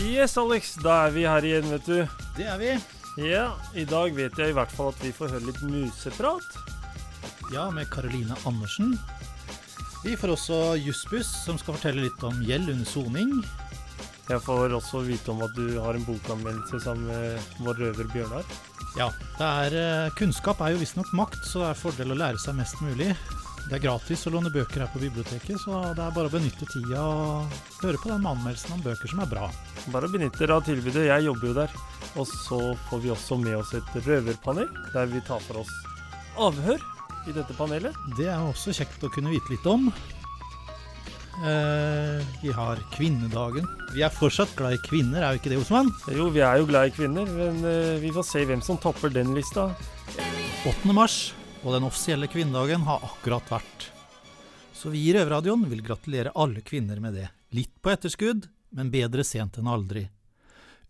Yes, Alex, da er vi her igjen, vet du. Det er vi. Ja, i dag vet jeg i hvert fall at vi får høre litt museprat. Ja, med Karoline Andersen. Vi får også Jussbuss, som skal fortelle litt om gjeld under soning. Jeg får også vite om at du har en bokanmeldelse sammen med vår røver Bjørnar. Ja, det er, eh, kunnskap er jo visstnok makt, så det er fordel å lære seg mest mulig. Det er gratis å låne bøker her på biblioteket, så det er bare å benytte tida og høre på den anmeldelsen om bøker som er bra. Bare benytt dere av tilbudet, jeg jobber jo der. Og så får vi også med oss et røverpanel, der vi tar for oss avhør i dette panelet. Det er også kjekt å kunne vite litt om. Eh, vi har kvinnedagen. Vi er fortsatt glad i kvinner, er vi ikke det, Osman? Jo, vi er jo glad i kvinner, men eh, vi får se hvem som topper den lista. 8. mars og den offisielle kvinnedagen har akkurat vært. Så vi i Røverradioen vil gratulere alle kvinner med det. Litt på etterskudd, men bedre sent enn aldri.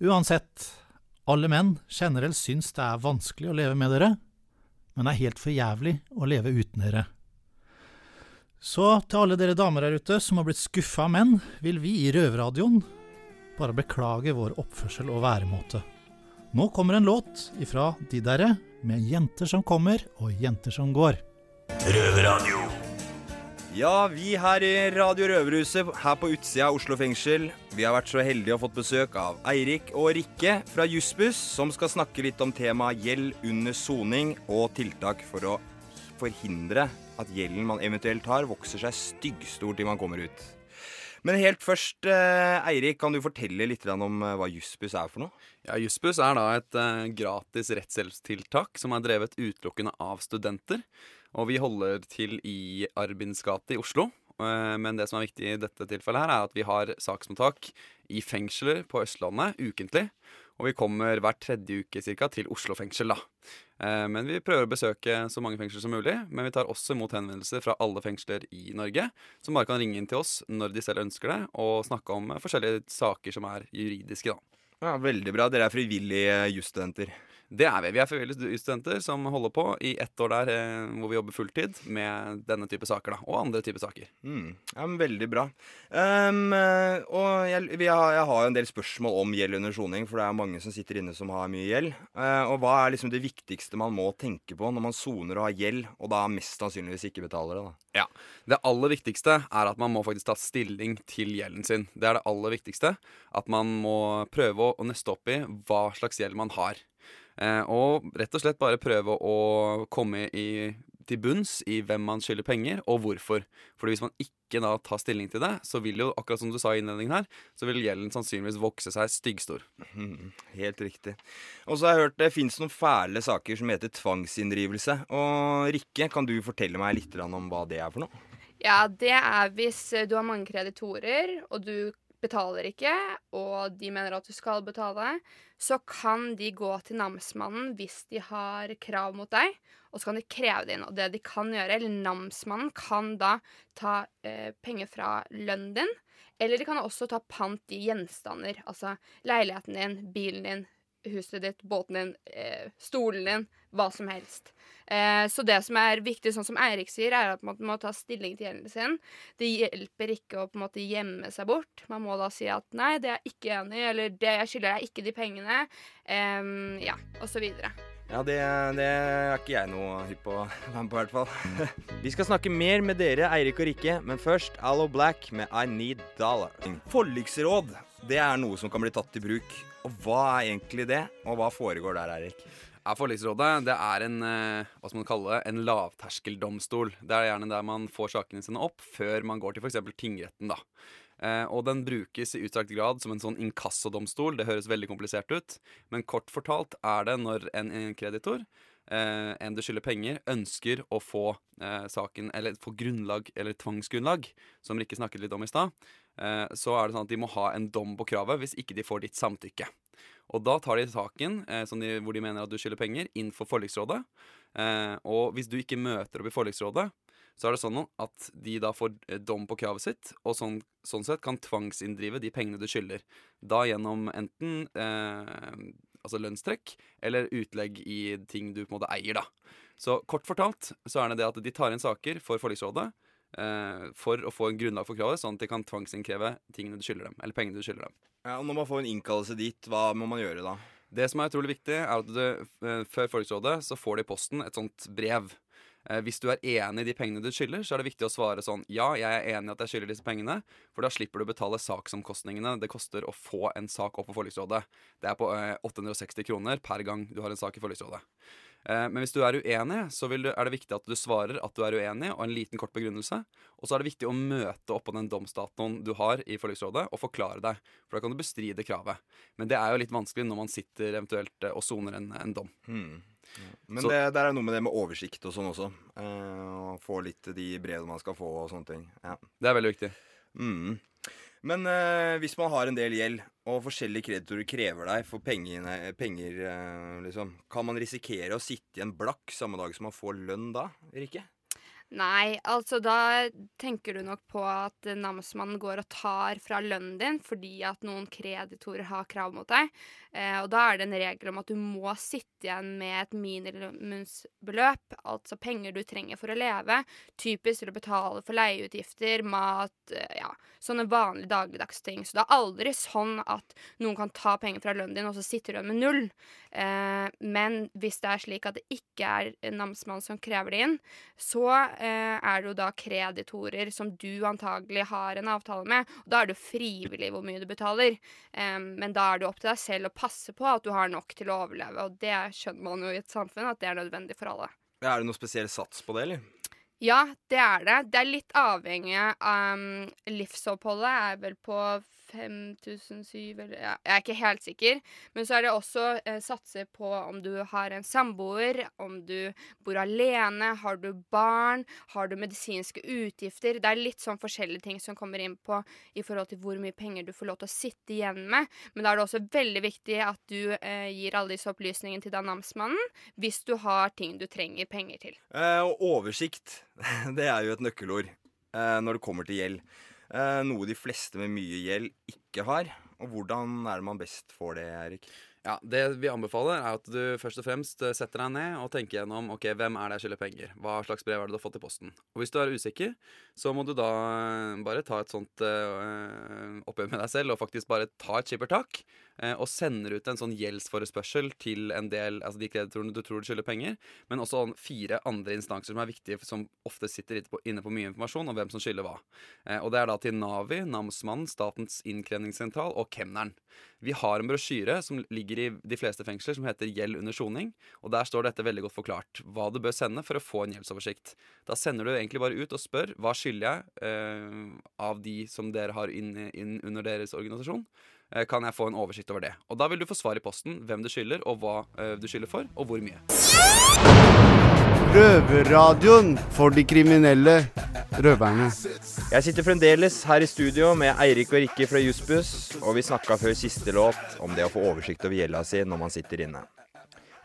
Uansett, alle menn generelt syns det er vanskelig å leve med dere, men det er helt for jævlig å leve uten dere. Så til alle dere damer her ute som har blitt skuffa av menn, vil vi i Røverradioen bare beklage vår oppførsel og væremåte. Nå kommer en låt ifra de derre med jenter som kommer og jenter som går. Røverradio. Ja, vi her i Radio Røverhuset her på utsida av Oslo fengsel, vi har vært så heldige å fått besøk av Eirik og Rikke fra Jussbuss, som skal snakke litt om temaet gjeld under soning og tiltak for å forhindre at gjelden man eventuelt har, vokser seg styggstor til man kommer ut. Men helt først, eh, Eirik, kan du fortelle litt om eh, hva Jussbuss er for noe? Ja, Jussbuss er da et eh, gratis rettshjelpstiltak som er drevet utelukkende av studenter. Og vi holder til i Arbins gate i Oslo. Eh, men det som er viktig i dette tilfellet, her er at vi har saksmottak i fengsler på Østlandet ukentlig. Og vi kommer hver tredje uke cirka, til Oslo fengsel. da. Eh, men vi prøver å besøke så mange fengsler som mulig. Men vi tar også imot henvendelser fra alle fengsler i Norge, som bare kan ringe inn til oss når de selv ønsker det, og snakke om forskjellige saker som er juridiske. da. Ja, Veldig bra. Dere er frivillige jusstudenter. Det er vi. Vi er frivillige studenter som holder på i ett år der eh, hvor vi jobber fulltid med denne type saker, da, og andre typer saker. Mm. Ja, men Veldig bra. Um, og jeg, jeg, har jo en del spørsmål om gjeld under soning, for det er mange som sitter inne som har mye gjeld. Uh, og hva er liksom det viktigste man må tenke på når man soner og har gjeld, og da mest sannsynligvis ikke betaler det? da? Ja. Det aller viktigste er at man må faktisk ta stilling til gjelden sin. Det er det aller viktigste. At man må prøve å nøste opp i hva slags gjeld man har. Eh, og rett og slett bare prøve å komme i, til bunns i hvem man skylder penger, og hvorfor. Fordi hvis man ikke da tar stilling til det, så vil jo, akkurat som du sa i innledningen her, så vil gjelden sannsynligvis vokse seg styggstor. Mm, helt riktig. Og så har jeg hørt det fins noen fæle saker som heter tvangsinndrivelse. Og Rikke, kan du fortelle meg litt om hva det er for noe? Ja, det er hvis du har mange kreditorer, og du betaler ikke, og de mener at du skal betale, så kan de gå til namsmannen hvis de har krav mot deg, og så kan de kreve det inn. Og det de kan gjøre, eller namsmannen kan da ta eh, penger fra lønnen din, eller de kan også ta pant i gjenstander, altså leiligheten din, bilen din, huset ditt, båten din, eh, stolen din, hva som helst. Eh, så det som er viktig, sånn som Eirik sier, er at man må ta stilling til gjelden sin. Det hjelper ikke å på en måte gjemme seg bort. Man må da si at 'nei, det er jeg ikke enig i', eller 'det jeg skylder deg ikke de pengene', eh, ja, og så videre. Ja, det, det, er ikke jeg noe hypp på å være med på, i hvert fall. Vi skal snakke mer med dere, Eirik og Rikke, men først Allo Black med I Need Dollar. Forliksråd, det er noe som kan bli tatt i bruk. Og hva er egentlig det, og hva foregår der, Eirik? Ja, Forliksrådet det er en eh, hva skal man kalle det, en lavterskeldomstol. Det er gjerne der man får sakene sine opp før man går til f.eks. tingretten. da. Eh, og den brukes i utstrakt grad som en sånn inkassodomstol. Det høres veldig komplisert ut, men kort fortalt er det når en, kreditor eh, en du skylder penger, ønsker å få eh, saken Eller få grunnlag, eller tvangsgrunnlag, som Rikke snakket litt om i stad, så er det sånn at de må ha en dom på kravet hvis ikke de får ditt samtykke. Og da tar de saken eh, de, hvor de mener at du skylder penger, inn for forliksrådet. Eh, og hvis du ikke møter opp i forliksrådet, så er det sånn at de da får eh, dom på kravet sitt, og sånn, sånn sett kan tvangsinndrive de pengene du skylder. Da gjennom enten eh, altså lønnstrekk eller utlegg i ting du på en måte eier, da. Så kort fortalt så er det det at de tar inn saker for forliksrådet. Eh, for å få en grunnlag for kravet, sånn at de kan tvangsinnkreve tingene du skylder dem, eller pengene du skylder dem. Ja, og når man får en innkallelse dit, hva må man gjøre da? Det som er utrolig viktig, er at du, eh, før forliksrådet så får du i posten et sånt brev. Eh, hvis du er enig i de pengene du skylder, så er det viktig å svare sånn Ja, jeg er enig i at jeg skylder disse pengene, for da slipper du å betale saksomkostningene det koster å få en sak opp på forliksrådet. Det er på eh, 860 kroner per gang du har en sak i forliksrådet. Eh, men hvis du er uenig, så du, er det viktig at du svarer at du er uenig, og en liten kort begrunnelse. Og så er det viktig å møte opp på den domsdatoen du har i forliksrådet, og forklare deg. For da kan du bestride kravet. Men det er jo litt vanskelig når man sitter eventuelt eh, og soner en, en, dom. Hmm. Men Så- det, der er noe med det med oversikt og sånn også. Eh, å få litt de brevene man skal få og sånne ting. Ja. Det er veldig viktig. Mm. Men eh, hvis man har en del gjeld, og forskjellige kreditorer krever deg for pengene, penger, eh, liksom, kan man risikere å sitte i en blakk samme dag som man får lønn da? Rikke? Nei, altså da tenker du nok på at namsmannen går og tar fra lønnen din fordi at noen kreditorer har krav mot deg. Eh, og da er det en regel om at du må sitte igjen med et minimumsbeløp, altså penger du trenger for å leve, typisk til å betale for leieutgifter, mat, eh, ja, sånne vanlige dagligdags ting. Så det er aldri sånn at noen kan ta penger fra lønnen din, og så sitter du igjen med null. Eh, men hvis det er slik at det ikke er namsmannen som krever det inn, så er det jo da kreditorer som du antagelig har en avtale med. Og da er det jo frivillig hvor mye du betaler. Eh, men da er det opp til deg selv å passe på at du har nok til å overleve. Og det skjønner man jo i et samfunn at det er nødvendig for alle. Er det noe spesiell sats på det, eller? Ja, det er det. Det er litt avhengig av um, Livsoppholdet er vel på 5007 eller ja, Jeg er ikke helt sikker. Men så er det også eh, satser på om du har en samboer, om du bor alene, har du barn, har du medisinske utgifter. Det er litt sånn forskjellige ting som kommer inn på i forhold til hvor mye penger du får lov til å sitte igjen med. Men da er det også veldig viktig at du eh, gir alle disse opplysningene til den namsmannen hvis du har ting du trenger penger til. Eh, oversikt, det er jo et nøkkelord eh, når det kommer til gjeld. Eh, noe de fleste med mye gjeld ikke har. Og hvordan er det man best får det, Erik? Ja, Det vi anbefaler, er at du først og fremst eh, setter deg ned og tenker gjennom ok, hvem er det jeg skylder penger. Hva slags brev er det du har fått i posten? Og Hvis du er usikker, så må du da eh, bare ta et sånt øh, oppgjør med deg selv og faktisk bare ta et skippertak. Eh, og sender ut en sånn gjeldsforespørsel til en del, altså de kreditorene du tror du skylder penger, men også fire andre instanser som er viktige, som ofte sitter inne på, mye informasjon om hvem som skylder hva. Eh, og Det er da til Navi, namsmannen, Statens innkrevingssentral og kemneren. Vi har en brosjyre som ligger i de fleste fengsler som heter Gjeld under soning. og Der står dette veldig godt forklart. Hva du bør sende for å få en gjeldsoversikt. Da sender du egentlig bare ut og spør hva skylder jeg eh, av de som dere har inn, inn under deres organisasjon. Eh, kan jeg få en oversikt over det? Og Da vil du få svar i posten hvem du skylder, og hva eh, du skylder for, og hvor mye. Røverradioen for de kriminelle røverne. Jeg sitter fremdeles her i studio med Eirik og Rikke fra Jussbuss, og vi snakka før siste låt om det å få oversikt over gjelda si når man sitter inne.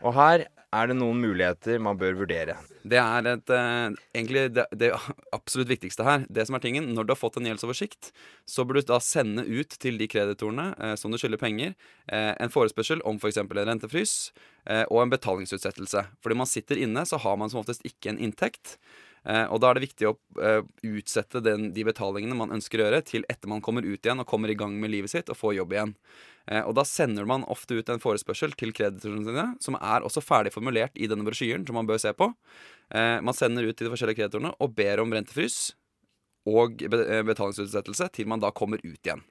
Og her er det noen muligheter man bør vurdere. Det er et, eh, egentlig det, det absolutt viktigste her. Det som er tingen, Når du har fått en gjeldsoversikt, så bør du da sende ut til de kreditorene eh, som du skylder penger, eh, en forespørsel om f.eks. For en rentefrys eh, og en betalingsutsettelse. Fordi man sitter inne, så har man som oftest ikke en inntekt. Eh, og da er det viktig å eh, utsette den, de betalingene man ønsker å gjøre, til etter man kommer ut igjen og kommer i gang med livet sitt og får jobb igjen. Eh, og da sender man ofte ut en forespørsel til kreditorene sine, som er også ferdig formulert i denne brosjyren, som man bør se på. Man sender ut til de forskjellige kreditorene og ber om rentefrys og eh, betalingsutsettelse til man da kommer ut igjen.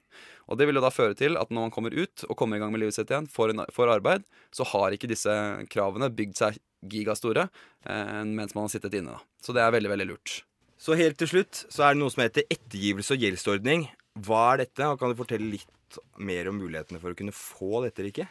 Og Det vil jo da føre til at når man kommer ut og kommer i gang med livet sitt igjen, får, en, får arbeid, så har ikke disse kravene bygd seg gigastore eh, mens man har sittet inne. da. Så det er veldig, veldig lurt. Så helt til slutt så er det noe som heter ettergivelse og gjeldsordning. Hva er dette, og kan du fortelle litt mer om mulighetene for å kunne få dette, Rikke?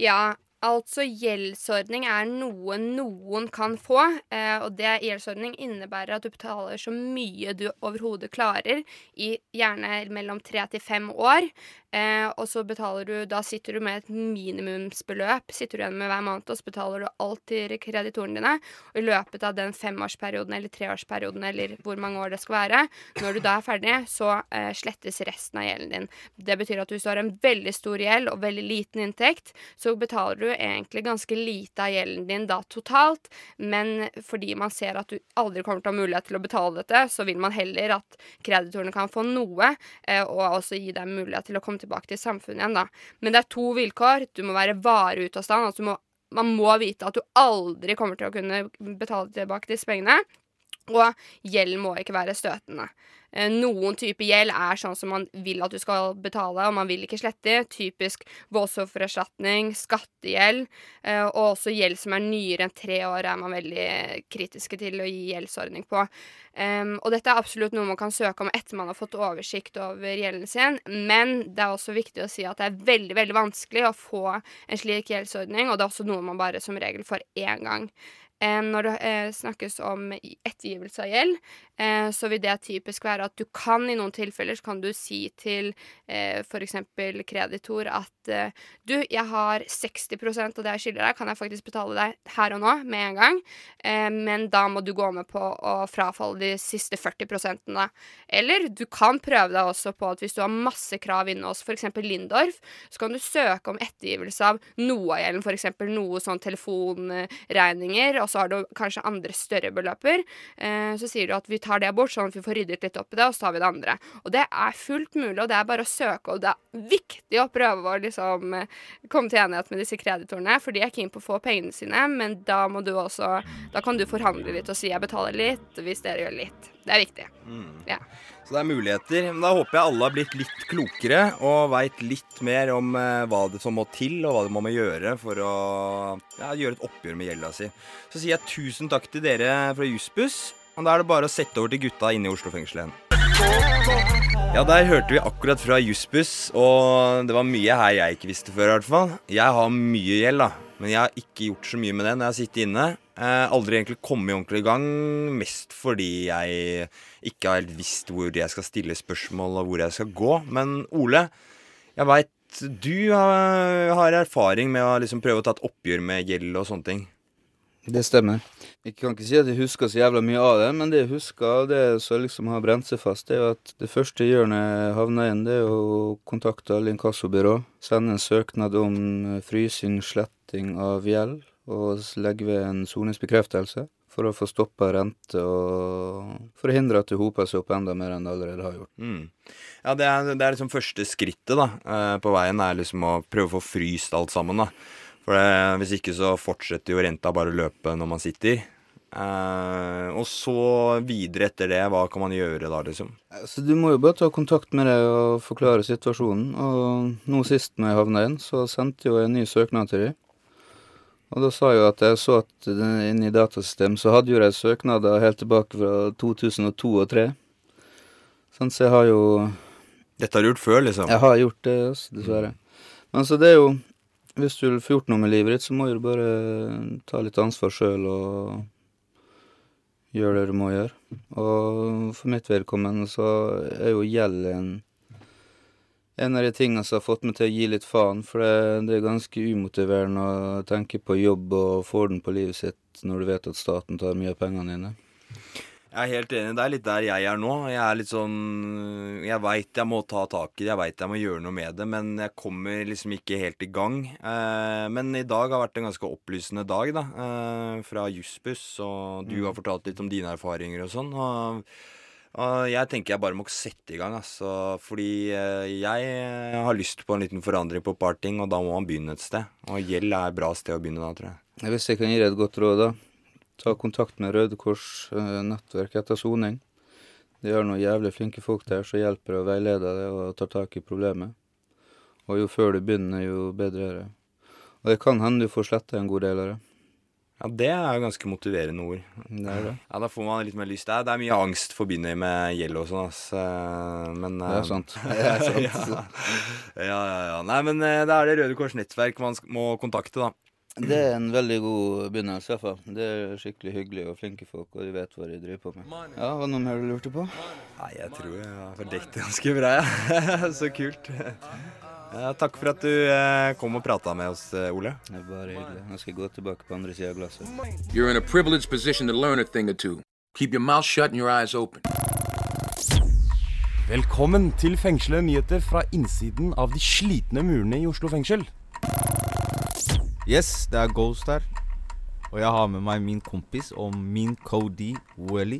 Ja, altså gjeldsordning er noe noen kan få. Eh, og det gjeldsordning innebærer at du betaler så mye du overhodet klarer, i gjerne mellom tre til fem år. Eh, og så betaler du Da sitter du med et minimumsbeløp sitter du igjen med hver måned, og så betaler du alt til kreditorene dine. Og i løpet av den femårsperioden eller treårsperioden eller hvor mange år det skal være, når du da er ferdig, så eh, slettes resten av gjelden din. Det betyr at hvis du har en veldig stor gjeld og veldig liten inntekt, så betaler du egentlig ganske lite av gjelden din da totalt, men fordi man ser at du aldri kommer til å ha mulighet til å betale dette, så vil man heller at kreditorene kan få noe, eh, og også gi dem mulighet til å komme tilbake til samfunnet igjen, da. Men det er to vilkår. Du må være varig ute av stand. Altså må, man må vite at du aldri kommer til å kunne betale tilbake disse pengene. Og gjeld må ikke være støtende. Eh, noen type gjeld er sånn som man vil at du skal betale, og man vil ikke slette. Typisk voldsoffererstatning, skattegjeld, eh, og også gjeld som er nyere enn tre år, er man veldig kritiske til å gi gjeldsordning på. Og dette er absolutt noe man kan søke om etter man har fått oversikt over gjelden sin, men det er også viktig å si at det er veldig veldig vanskelig å få en slik gjeldsordning, og det er også noe man bare som regel får én gang. Når det eh, snakkes om ettergivelse av gjeld, eh, så vil det typisk være at du kan i noen tilfeller så kan du si til eh, f.eks. kreditor at eh, du, jeg har 60% av det jeg skylder deg, kan jeg faktisk betale deg her og nå med en gang, eh, men da må du gå med på å frafalle de siste 40% da. Eller du kan prøve deg også på at hvis du har masse krav inne hos f.eks. Lindorf, så kan du søke om ettergivelse av noe av gjelden, f.eks. noe sånn telefonregninger og så har du kanskje andre større beløper, eh, så sier du at vi tar det bort, sånn at vi får ryddet litt opp i det, og så tar vi det andre. Og det er fullt mulig, og det er bare å søke, og det er viktig å prøve å liksom eh, komme til enighet med disse kreditorene, for de er keen på å få pengene sine, men da må du også Da kan du forhandle litt og si jeg betaler litt, hvis dere gjør litt. Det er viktig. Mm. Ja. Så det er muligheter. Men da håper jeg alle har blitt litt klokere og veit litt mer om eh, hva det som må til, og hva det må man gjøre for å ja, gjøre et oppgjør med gjelda si. Så sier jeg tusen takk til dere fra Jussbuss. Og da er det bare å sette over til gutta inne i Oslo fengsel igjen. Ja, der hørte vi akkurat fra Jussbuss, og det var mye her jeg ikke visste før, i hvert fall. Jeg har mye gjeld, da. Men jeg har ikke gjort så mye med det når jeg har sittet inne. Eh, aldri egentlig kommet ordentlig i gang, mest fordi jeg ikke har helt visst hvor jeg skal stille spørsmål og hvor jeg skal gå. Men Ole, jeg veit du har, har erfaring med å liksom prøve å ta et oppgjør med gjeld og sånne ting. Det stemmer. Jeg kan ikke si at jeg husker så jævla mye av det, men det jeg husker av det som liksom har brent seg fast, det er jo at det første jeg jeg havner inn, det er å kontakte alle inkassobyrå. Sende en søknad om frysing, sletting av gjeld, og legge ved en soningsbekreftelse. For å få stoppa rente og forhindre at det hoper seg opp enda mer enn det allerede har gjort. Mm. Ja, det er, det er liksom første skrittet da, eh, på veien, er liksom å prøve å få fryst alt sammen. da. For det, hvis ikke så fortsetter jo renta bare å løpe når man sitter. Eh, og så videre etter det, hva kan man gjøre da, liksom? Så du må jo bare ta kontakt med deg og forklare situasjonen. Og nå sist når jeg havna inn, så sendte jeg jo en ny søknad til dem. Og da sa jeg jo at jeg så at inne i datasystemet så hadde jo de søknader helt tilbake fra 2002 og 2003. Sånn, så jeg har jo Dette har du gjort før, liksom? Jeg har gjort det, altså, dessverre. Men så det er jo Hvis du vil få gjort noe med livet ditt, så må du bare ta litt ansvar sjøl og gjøre det du må gjøre. Og for mitt vedkommende så er jo gjeld en en av de tingene som har fått meg til å gi litt faen, for det, det, er ganske umotiverende å tenke på jobb og få den på livet sitt når du vet at staten tar mye av pengene dine. Jeg er helt enig. Det er litt der jeg er nå. Jeg er litt sånn Jeg veit jeg må ta tak i det, jeg veit jeg må gjøre noe med det, men jeg kommer liksom ikke helt i gang. Eh, men i dag har vært en ganske opplysende dag, da. Eh, fra Jussbuss, og du har fortalt litt om dine erfaringer og sånn. og og jeg tenker jeg bare må sette i gang, altså. Fordi eh, jeg har lyst på en liten forandring på et par ting, og da må man begynne et sted. Og gjeld er et bra sted å begynne da, tror jeg. Hvis jeg kan gi deg et godt råd, da. Ta kontakt med Røde Kors eh, nettverk etter soning. De har noen jævlig flinke folk der som hjelper og veileder deg og tar tak i problemet. Og jo før du begynner, jo bedre er det. Og det kan hende du får sletta en god del av det. Ja, det er jo ganske motiverende ord. Det er det. Ja, Da får man litt mer lyst. Det er, det er mye angst forbundet med gjeld og sånn, ass. Men Det er eh, sant. det er sant. ja. ja, ja, ja. Nei, men eh, det er det Røde Kors nettverk man må kontakte, da. Det er en veldig god begynnelse, i. Det er skikkelig hyggelig og flinke folk, og de vet hva de driver på med. Ja, Var det noe mer du lurte på? Nei, jeg tror jeg har fordekt det ganske bra, ja. Så kult. Ja, takk for at du eh, kom og prata med oss, eh, Ole. Det er bare hyggelig. Nå skal jeg gå tilbake på andre sida av glasset. You're in a privileged position to learn a thing or two. Keep your mouth shut and your eyes open. Velkommen til fengslede nyheter fra innsiden av de slitne murene i Oslo fengsel. Yes, det er Ghost her. Og jeg har med meg min kompis og min Cody Welly.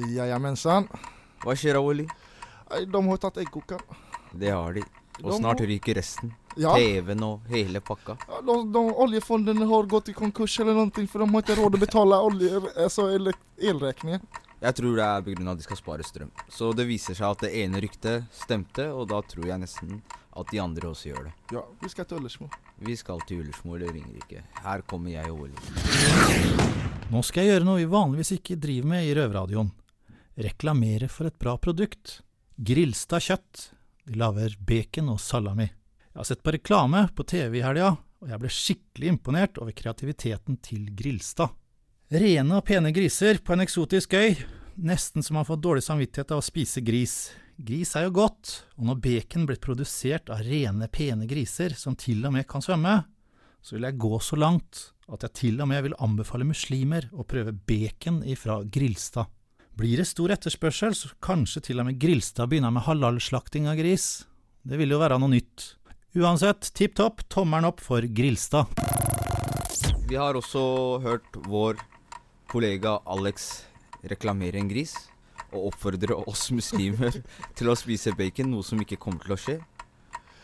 Jajamensan. Hva skjer da, Welly? De har tatt eggkokeren. Det har de. Og De snart ryker resten. Ja. TV-en og hele pakka. Ja, De, de, oljefondene har gått i konkurs eller noe, for de har ikke råd å betale olje, altså, elregningen. Jeg tror det er pga. at de skal spare strøm. Så det viser seg at det ene ryktet stemte, og da tror jeg nesten at de andre også gjør det. Ja, vi skal til Ullersmo. Vi skal til Ullersmo eller Ringerike. Her kommer jeg og Ole. Nå skal jeg gjøre noe vi vanligvis ikke driver med i Røverradioen. Reklamere for et bra produkt. Grilstad kjøtt. De lager bacon og salami. Jeg har sett på reklame på TV i helga, og jeg ble skikkelig imponert over kreativiteten til Grilstad. Rene og pene griser på en eksotisk øy. Nesten så man får dårlig samvittighet av å spise gris. Gris er jo godt, og når bacon blir produsert av rene, pene griser som til og med kan svømme, så vil jeg gå så langt at jeg til og med vil anbefale muslimer å prøve bacon ifra Grilstad. Blir det stor etterspørsel, så kanskje til og med Grilstad begynner med halalslakting av gris. Det vil jo være noe nytt. Uansett, tipp topp, tommelen opp for Grilstad. Vi har også hørt vår kollega Alex reklamere en gris, og oppfordre oss muslimer til å spise bacon, noe som ikke kommer til å skje.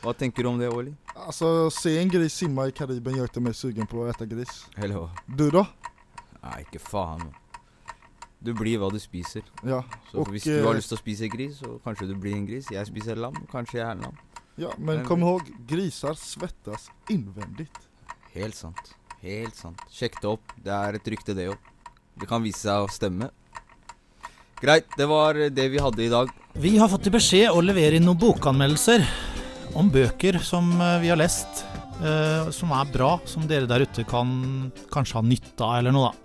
Hva tenker du om det, Oli? Altså, se en gris simme i Kariben gjør ikke meg sugen på å spise gris. Hello. Du, da? Nei, ikke faen. Du blir hva du spiser. Ja, Så og, hvis du har eh, lyst til å spise gris, så kanskje du blir en gris. Jeg spiser lam, kanskje jeg er lam. Ja, men kom ihåg, griser svettas innvendig. Helt sant. Helt sant. Sjekk det opp. Det er et rykte, det òg. Det kan vise seg å stemme. Greit, det var det vi hadde i dag. Vi har fått til beskjed å levere inn noen bokanmeldelser om bøker som eh, vi har lest, eh, som er bra, som dere der ute kan kanskje ha nytte av, eller noe, da.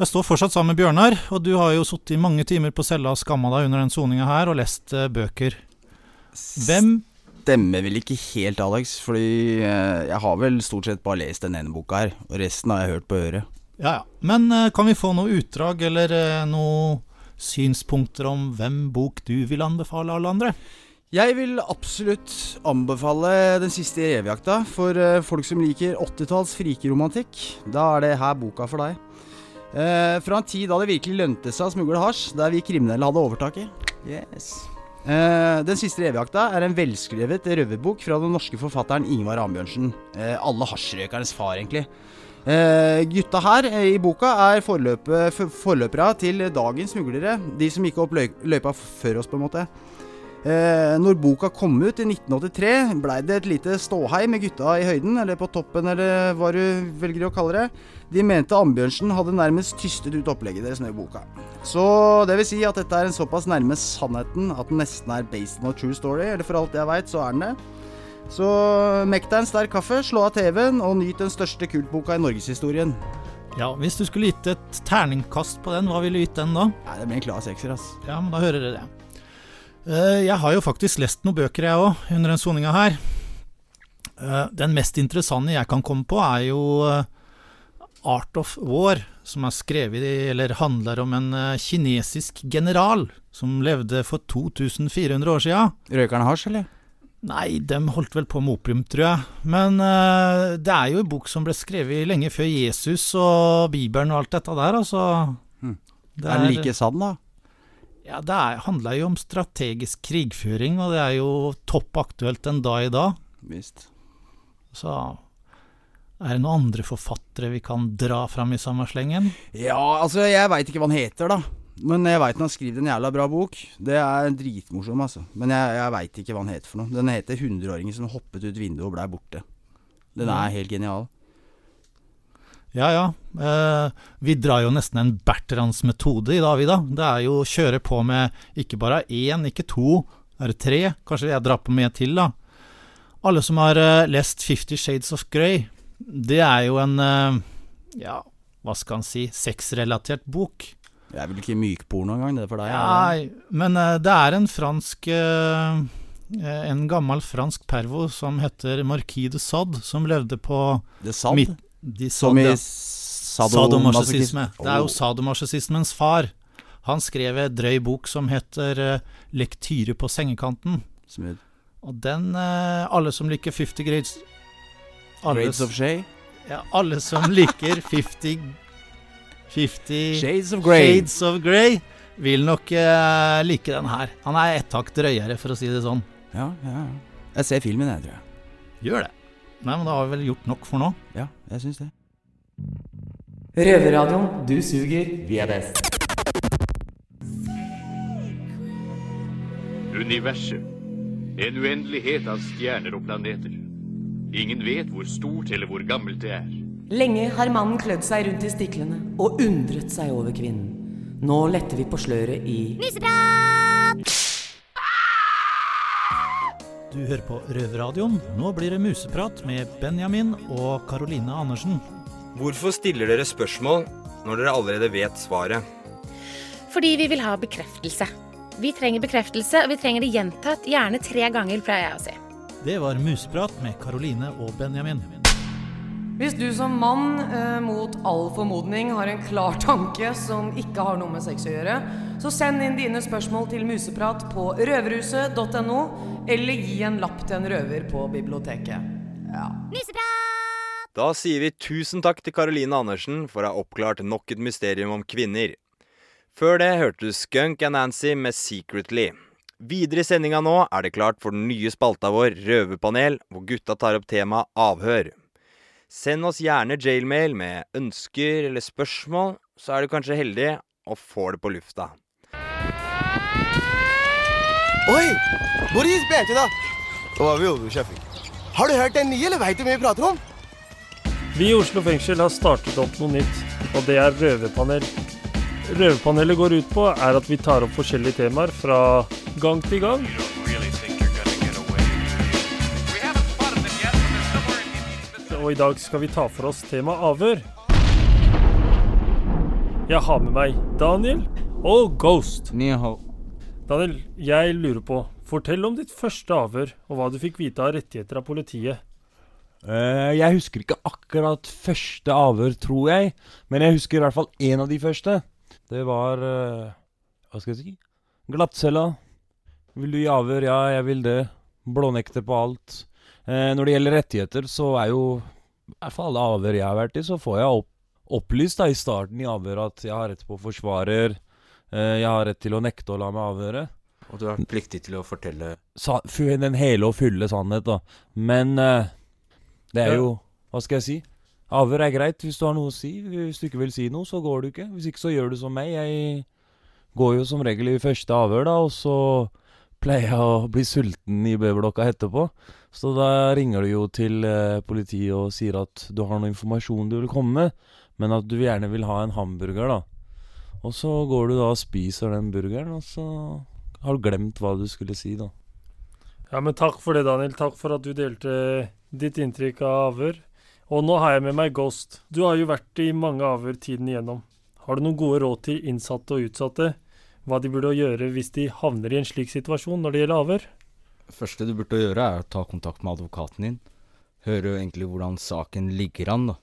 Jeg står fortsatt sammen med Bjørnar, og du har jo sittet i mange timer på cella og skamma deg under den soninga her, og lest eh, bøker. Hvem Stemmer vel ikke helt, Alex, fordi eh, jeg har vel stort sett bare lest den ene boka her, og resten har jeg hørt på øret. Ja, ja. Men eh, kan vi få noe utdrag eller eh, noe synspunkter om hvem bok du vil anbefale alle andre? Jeg vil absolutt anbefale Den siste revejakta for eh, folk som liker 80-talls frikeromantikk. Da er det her boka for deg. Eh, fra en tid da det virkelig lønte seg å smugle hasj, der vi kriminelle hadde overtaket. Yes. Eh, den siste revejakta er en velskrevet røverbok fra den norske forfatteren Ingvar Ambjørnsen. Eh, alle hasjrøkernes far, egentlig. Eh, gutta her eh, i boka er forløpe, forløpere til dagens smuglere. De som gikk opp løy løypa før oss, på en måte. Eh, når boka kom ut i 1983, blei det et lite ståhei med gutta i høyden, eller på toppen, eller hva du velger å kalle det. De mente Ambjørnsen hadde nærmest tystet ut opplegget deres med boka. Så det vil si at dette er en såpass nærme sannheten at den nesten er based on a true story, eller for alt jeg veit, så er den det. Så mekk deg en sterk kaffe, slå av TV-en og nyt den største kultboka i norgeshistorien. Ja, Hvis du skulle gitt et terningkast på den, hva ville du gitt den da? Nei, Det blir en klar sekser, ass. Ja, men da hører dere det. Eh, Jeg har jo faktisk lest noen bøker, jeg òg, under den soninga her. Eh, Den mest interessante jeg kan komme på, er jo eh, Art of War, som er skrevet i, eller handler om en kinesisk general som levde for 2400 år sia. Røker han hasj, eller? Nei, dem holdt vel på med opium, tror jeg. Men uh, det er jo en bok som ble skrevet lenge før Jesus og Bibelen og alt dette der, altså. Mm. Det Er den like sann, da? Ja, det er, handler jo om strategisk krigføring, og det er jo topp aktuelt en dag i dag. Visst. Så er det noen andre forfattere vi kan dra fram i samme slengen? Ja, altså, jeg veit ikke hva han heter, da. Men jeg veit han har skrevet en jævla bra bok. Det er dritmorsom, altså. Men jeg, jeg veit ikke hva han heter for noe. Den heter 'Hundreåringen som hoppet ut vinduet og blei borte'. Den er helt genial. Ja ja, eh, vi drar jo nesten en Bertrands metode i dag, vi da. Det er jo å kjøre på med ikke bare én, ikke to, er det tre? Kanskje jeg drar på med til, da. Alle som har eh, lest Fifty Shades of Grey, det er jo en eh, ja, hva skal en si, sexrelatert bok. Det er vel ikke mykporno engang, det for deg? Nei, men eh, det er en fransk eh, eh, En gammel fransk pervo som heter Marquis de Sade, som levde på De Sade? midt- de Som i ja. sadomasochisme? Oh. Det er jo sadomasochismens far. Han skrev en drøy bok som heter 'Lektyre på sengekanten'. Smid. Og den Alle som liker Fifty Grades alle Grades of Shay? Ja, alle som liker 50 50 Shades of Grey. Shades of Grey vil nok eh, like den her. Han er ett hakk drøyere, for å si det sånn. Ja, ja. ja. Jeg ser filmen, jeg, tror jeg. Gjør det. Nei, men da har vi vel gjort nok for nå. Ja, jeg syns det. Røverradioen. Du suger, vi er best. Universet. En uendelighet av stjerner og planeter. Ingen vet hvor stort eller hvor gammelt det er. Lenge har mannen klødd seg rundt i stiklene og undret seg over kvinnen. Nå letter vi på sløret i Museprat! Du hører på Røverradioen. Nå blir det museprat med Benjamin og Karoline Andersen. Hvorfor stiller dere spørsmål når dere allerede vet svaret? Fordi vi vil ha bekreftelse. Vi trenger bekreftelse, og vi trenger det gjentatt, gjerne tre ganger, pleier jeg å si. Det var museprat med Karoline og Benjamin. Hvis du som mann eh, mot all formodning har en klar tanke som ikke har noe med sex å gjøre, så send inn dine spørsmål til museprat på røverhuset.no, eller gi en lapp til en røver på biblioteket. Ja. Da sier vi tusen takk til Karoline Andersen for å ha oppklart nok et mysterium om kvinner. Før det hørte du Skunk and Nancy med 'Secretly'. Videre i sendinga nå er det klart for den nye spalta vår, Røverpanel, hvor gutta tar opp temaet avhør. Send oss gjerne jailmail med ønsker eller spørsmål, så er du kanskje heldig og får det på lufta. Oi! Boris Bete, da. Hva gjorde du, Sheffield? Har du hørt den nye, eller veit du hva vi prater om? Vi i Oslo fengsel har startet opp noe nytt, og det er røverpanel. Røverpanelet går ut på er at vi tar opp forskjellige temaer fra gang til gang. Og i dag skal vi ta for oss temaet avhør. Jeg har med meg Daniel og Ghost. Daniel, jeg lurer på, fortell om ditt første avhør, og hva du fikk vite av rettigheter av politiet. Uh, jeg husker ikke akkurat første avhør, tror jeg. Men jeg husker i hvert fall én av de første. Det var uh, Hva skal jeg si? Glattcella. Vil du gi avhør? Ja, jeg vil det. Blånekter på alt. Eh, når det gjelder rettigheter, så er jo I hvert fall alle avhør jeg har vært i, så får jeg opp, opplyst da i starten i avhøret at jeg har rett på forsvarer. Eh, jeg har rett til å nekte å la meg avhøre. Og du er pliktig til å fortelle Sa, den hele og fulle sannhet, da. Men eh, det er jo Hva skal jeg si? Avhør er greit hvis du har noe å si. Hvis du ikke vil si noe, så går du ikke. Hvis ikke så gjør du som meg. Jeg går jo som regel i første avhør, da, og så pleier å bli sulten i B-blokka etterpå. Så da ringer du jo til eh, politiet og sier at du har noe informasjon du vil komme med, men at du gjerne vil ha en hamburger, da. Og så går du da og spiser den burgeren, og så har du glemt hva du skulle si, da. Ja, men takk for det, Daniel. Takk for at du delte ditt inntrykk av avhør. Og nå har jeg med meg Ghost. Du har jo vært i mange avhør tiden igjennom. Har du noen gode råd til innsatte og utsatte? Hva de burde gjøre hvis de havner i en slik situasjon når det gjelder avhør? Første du burde gjøre, er å ta kontakt med advokaten din. Høre egentlig hvordan saken ligger an, da.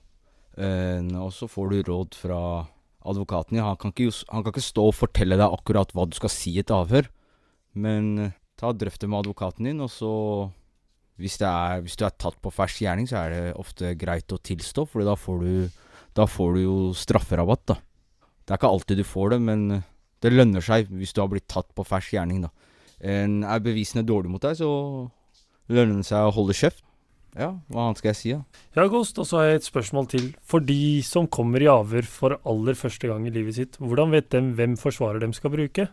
Eh, og så får du råd fra advokaten din. Han kan, ikke, han kan ikke stå og fortelle deg akkurat hva du skal si i et avhør, men eh, ta og drøft med advokaten din, og så hvis, er, hvis du er tatt på fersk gjerning, så er det ofte greit å tilstå, for da da får du jo strafferabatt, da. Det er ikke alltid du får det, men eh, det lønner seg hvis du har blitt tatt på fersk gjerning, da. En er bevisene dårlig mot deg, så lønner det seg å holde kjeft. Ja, hva annet skal jeg si, da? Ja, Ghost, og så har jeg et spørsmål til. For de som kommer i avhør for aller første gang i livet sitt, hvordan vet dem hvem forsvarer dem skal bruke?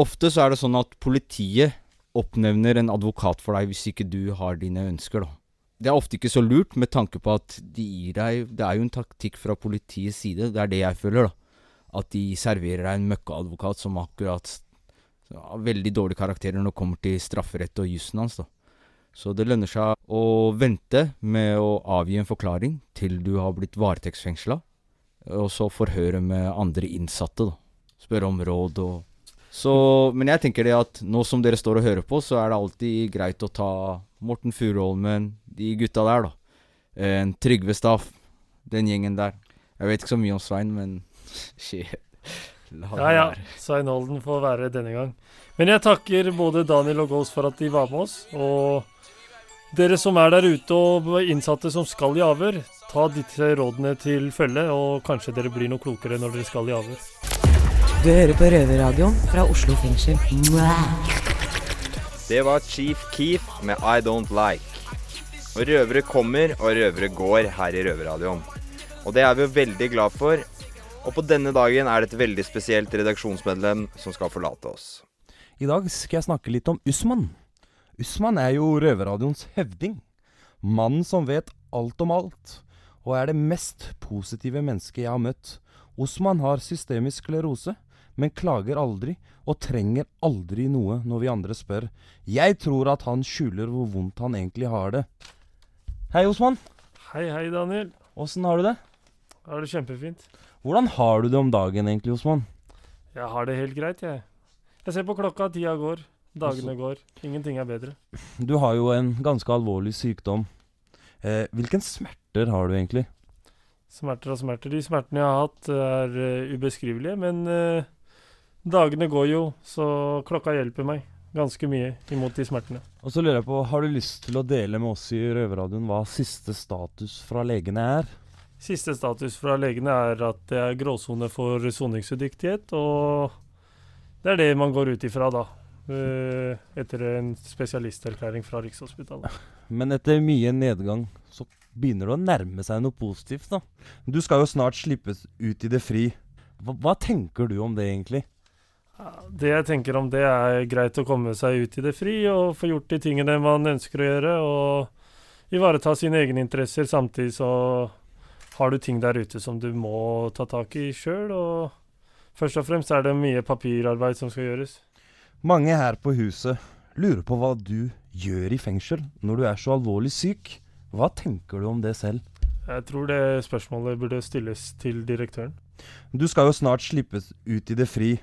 Ofte så er det sånn at politiet oppnevner en advokat for deg hvis ikke du har dine ønsker, da. Det er ofte ikke så lurt, med tanke på at de gir deg Det er jo en taktikk fra politiets side, det er det jeg føler, da. At de serverer deg en møkkaadvokat som akkurat har veldig dårlige karakterer når det kommer til strafferett og jussen hans, da. Så det lønner seg å vente med å avgi en forklaring til du har blitt varetektsfengsla, og så forhøre med andre innsatte, da. Spørre om råd og så, men jeg tenker det at nå som dere står og hører på, så er det alltid greit å ta Morten Furuholmen, de gutta der, da. En Trygve Staff, den gjengen der. Jeg vet ikke så mye om Svein, men shit. La Ja ja. Svein Holden får være denne gang. Men jeg takker både Daniel og Ghost for at de var med oss. Og dere som er der ute og innsatte som skal i avhør, Ta disse rådene til følge, og kanskje dere blir noe klokere når dere skal i avhør. Du hører på Røverradioen fra Oslo fengsel. Det var Chief Keef med I Don't Like. Og røvere kommer, og røvere går her i Røverradioen. Og det er vi jo veldig glad for. Og på denne dagen er det et veldig spesielt redaksjonsmedlem som skal forlate oss. I dag skal jeg snakke litt om Usman. Usman er jo Røverradioens høvding. Mannen som vet alt om alt, og er det mest positive mennesket jeg har møtt. Osman har systemisk sklerose, men klager aldri, og trenger aldri noe når vi andre spør. Jeg tror at han skjuler hvor vondt han egentlig har det. Hei, Osman. Hei, hei, Daniel. Åssen har du det? Har det kjempefint. Hvordan har du det om dagen egentlig, Osman? Jeg har det helt greit, jeg. Jeg ser på klokka, tida går. Dagene går. Ingenting er bedre. Du har jo en ganske alvorlig sykdom. Eh, hvilken smerter har du egentlig? Smerter og smerter. De smertene jeg har hatt, er uh, ubeskrivelige, men uh, dagene går jo, så klokka hjelper meg ganske mye imot de smertene. Og så lurer jeg på, Har du lyst til å dele med oss i Røverradioen hva siste status fra legene er? Siste status fra legene er at det er gråsone for soningsudyktighet, og det er det man går ut ifra da. eh, Etter en spesialisterklæring fra Rikshospitalet. Men etter mye nedgang så begynner det å nærme seg noe positivt, da. Du skal jo snart slippes ut i det fri. Hva, hva tenker du om det, egentlig? Det jeg tenker om det, er greit å komme seg ut i det fri og få gjort de tingene man ønsker å gjøre, og ivareta sine egne interesser. Samtidig så har du ting der ute som du må ta tak i sjøl, og først og fremst er det mye papirarbeid som skal gjøres. Mange her på huset lurer på hva du gjør i fengsel når du er så alvorlig syk. Hva tenker du om det selv? Jeg tror det spørsmålet burde stilles til direktøren. Du skal jo snart slippes ut i det fri.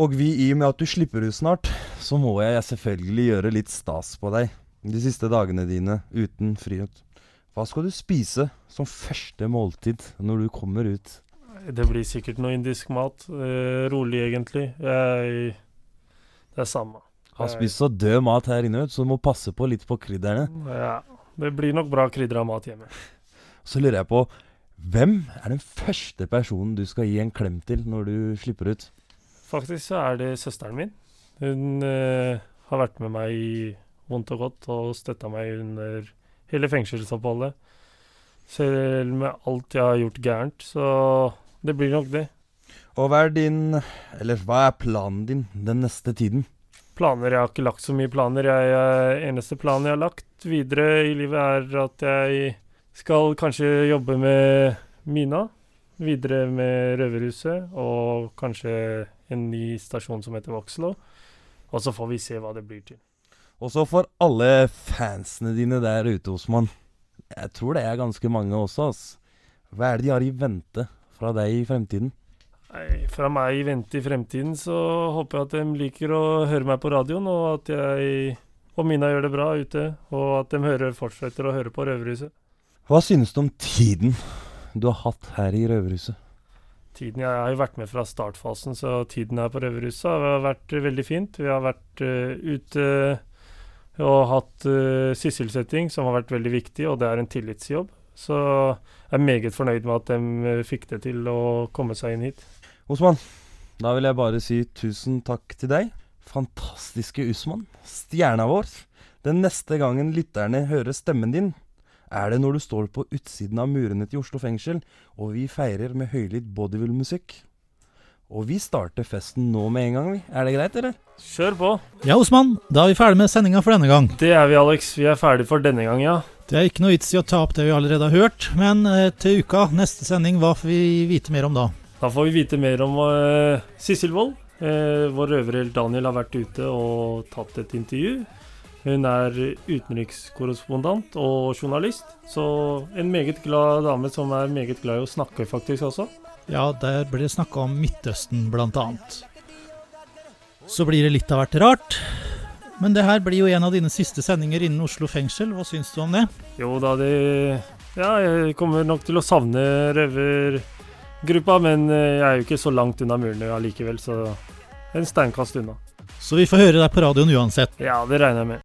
Og vi, i og med at du slipper ut snart, så må jeg selvfølgelig gjøre litt stas på deg de siste dagene dine uten frihet. Hva skal du spise som første måltid når du kommer ut? Det blir sikkert noe indisk mat. Eh, rolig, egentlig. Jeg Det er samme. Har spist så død mat her inne, så du må passe på litt på krydderne. Ja, det blir nok bra krydra mat hjemme. Så lurer jeg på, hvem er den første personen du skal gi en klem til når du slipper ut? Faktisk så er det søsteren min. Hun eh, har vært med meg i vondt og godt og støtta meg under hele fengselsoppholdet. Selv med alt jeg har gjort gærent, så det blir nok det. Og hva er din Eller hva er planen din den neste tiden? Planer Jeg har ikke lagt så mye planer. Jeg, jeg, eneste planen jeg har lagt videre i livet, er at jeg skal kanskje jobbe med Mina. Videre med Røverhuset, og kanskje en ny stasjon som heter Voxlo. Og så får vi se hva det blir til. Og så for alle fansene dine der ute, Osman. Jeg tror det er ganske mange også, ass. Hva er det de har i vente fra deg i fremtiden? Nei, fra meg i vente i fremtiden så håper jeg at de liker å høre meg på radioen, og at jeg og Mina gjør det bra ute, og at de hører, fortsetter å høre på Røverhuset. Hva synes du om tiden du har hatt her i Røverhuset? Tiden, Jeg har jo vært med fra startfasen, så tiden her på Røverhuset har vært veldig fint. Vi har vært uh, ute og hatt uh, sysselsetting, som har vært veldig viktig, og det er en tillitsjobb. Så jeg er meget fornøyd med at de eh, fikk det til å komme seg inn hit. Osman, da vil jeg bare si tusen takk til deg. Fantastiske Usman. Stjerna vår. Den neste gangen lytterne hører stemmen din, er det når du står på utsiden av murene til Oslo fengsel, og vi feirer med høylytt bodybuild-musikk. Og vi starter festen nå med en gang, vi. Er det greit, eller? Kjør på. Ja, Osman, da er vi ferdig med sendinga for denne gang. Det er vi, Alex. Vi er ferdig for denne gang, ja. Det er ikke noe vits i å ta opp det vi allerede har hørt, men eh, til uka, neste sending, hva får vi vite mer om da? Da får vi vite mer om uh, Sissel Wold. Uh, vår røverhelt Daniel har vært ute og tatt et intervju. Hun er utenrikskorrespondent og journalist, så en meget glad dame som er meget glad i å snakke, faktisk også. Ja, der blir det snakka om Midtøsten, annet. Så blir det litt av hvert rart. Men det her blir jo en av dine siste sendinger innen Oslo fengsel. Hva syns du om det? Jo da, det Ja, jeg kommer nok til å savne røvergruppa, men eh, jeg er jo ikke så langt unna murene allikevel, så en steinkast unna. Så vi får høre deg på radioen uansett. Ja, det regner jeg med.